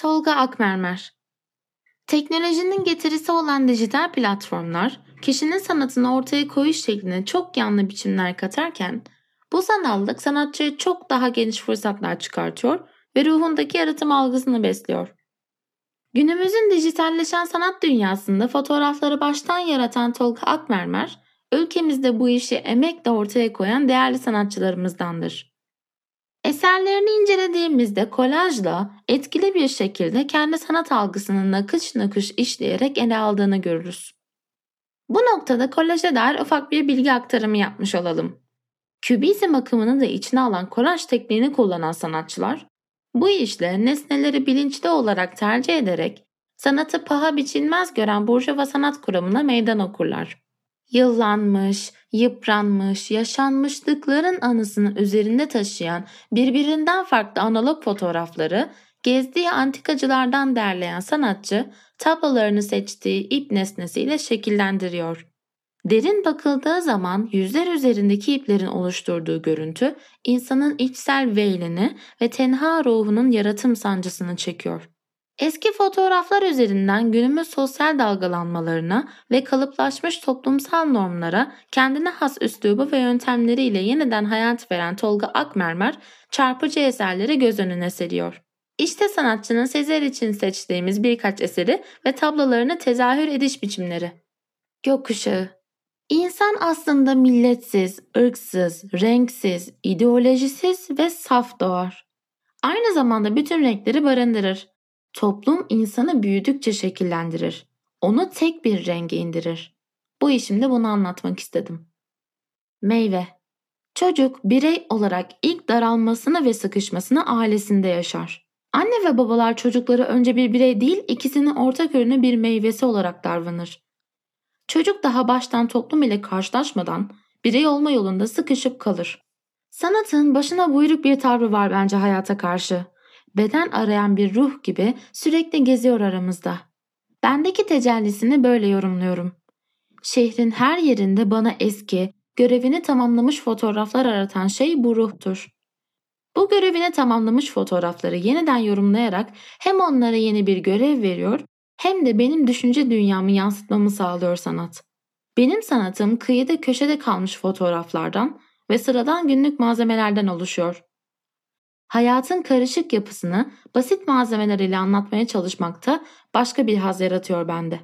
Tolga Akmermer Teknolojinin getirisi olan dijital platformlar, kişinin sanatını ortaya koyuş şekline çok yanlı biçimler katarken, bu sanallık sanatçıya çok daha geniş fırsatlar çıkartıyor ve ruhundaki yaratım algısını besliyor. Günümüzün dijitalleşen sanat dünyasında fotoğrafları baştan yaratan Tolga Akmermer, ülkemizde bu işi emekle ortaya koyan değerli sanatçılarımızdandır. Eserlerini incelediğimizde kolajla etkili bir şekilde kendi sanat algısını nakış nakış işleyerek ele aldığını görürüz. Bu noktada kolaja dair ufak bir bilgi aktarımı yapmış olalım. Kübizm akımını da içine alan kolaj tekniğini kullanan sanatçılar, bu işle nesneleri bilinçli olarak tercih ederek sanatı paha biçilmez gören burjuva sanat kuramına meydan okurlar yıllanmış, yıpranmış, yaşanmışlıkların anısını üzerinde taşıyan birbirinden farklı analog fotoğrafları gezdiği antikacılardan derleyen sanatçı tablolarını seçtiği ip nesnesiyle şekillendiriyor. Derin bakıldığı zaman yüzler üzerindeki iplerin oluşturduğu görüntü insanın içsel veylini ve tenha ruhunun yaratım sancısını çekiyor. Eski fotoğraflar üzerinden günümüz sosyal dalgalanmalarına ve kalıplaşmış toplumsal normlara kendine has üslubu ve yöntemleriyle yeniden hayat veren Tolga Akmermer çarpıcı eserleri göz önüne seriyor. İşte sanatçının Sezer için seçtiğimiz birkaç eseri ve tablolarını tezahür ediş biçimleri. Gökkuşağı İnsan aslında milletsiz, ırksız, renksiz, ideolojisiz ve saf doğar. Aynı zamanda bütün renkleri barındırır. Toplum insanı büyüdükçe şekillendirir. Onu tek bir renge indirir. Bu işimde bunu anlatmak istedim. Meyve Çocuk birey olarak ilk daralmasını ve sıkışmasını ailesinde yaşar. Anne ve babalar çocukları önce bir birey değil ikisinin ortak ürünü bir meyvesi olarak davranır. Çocuk daha baştan toplum ile karşılaşmadan birey olma yolunda sıkışıp kalır. Sanatın başına buyruk bir tavrı var bence hayata karşı beden arayan bir ruh gibi sürekli geziyor aramızda. Bendeki tecellisini böyle yorumluyorum. Şehrin her yerinde bana eski, görevini tamamlamış fotoğraflar aratan şey bu ruhtur. Bu görevini tamamlamış fotoğrafları yeniden yorumlayarak hem onlara yeni bir görev veriyor hem de benim düşünce dünyamı yansıtmamı sağlıyor sanat. Benim sanatım kıyıda köşede kalmış fotoğraflardan ve sıradan günlük malzemelerden oluşuyor hayatın karışık yapısını basit malzemeler ile anlatmaya çalışmakta başka bir haz yaratıyor bende.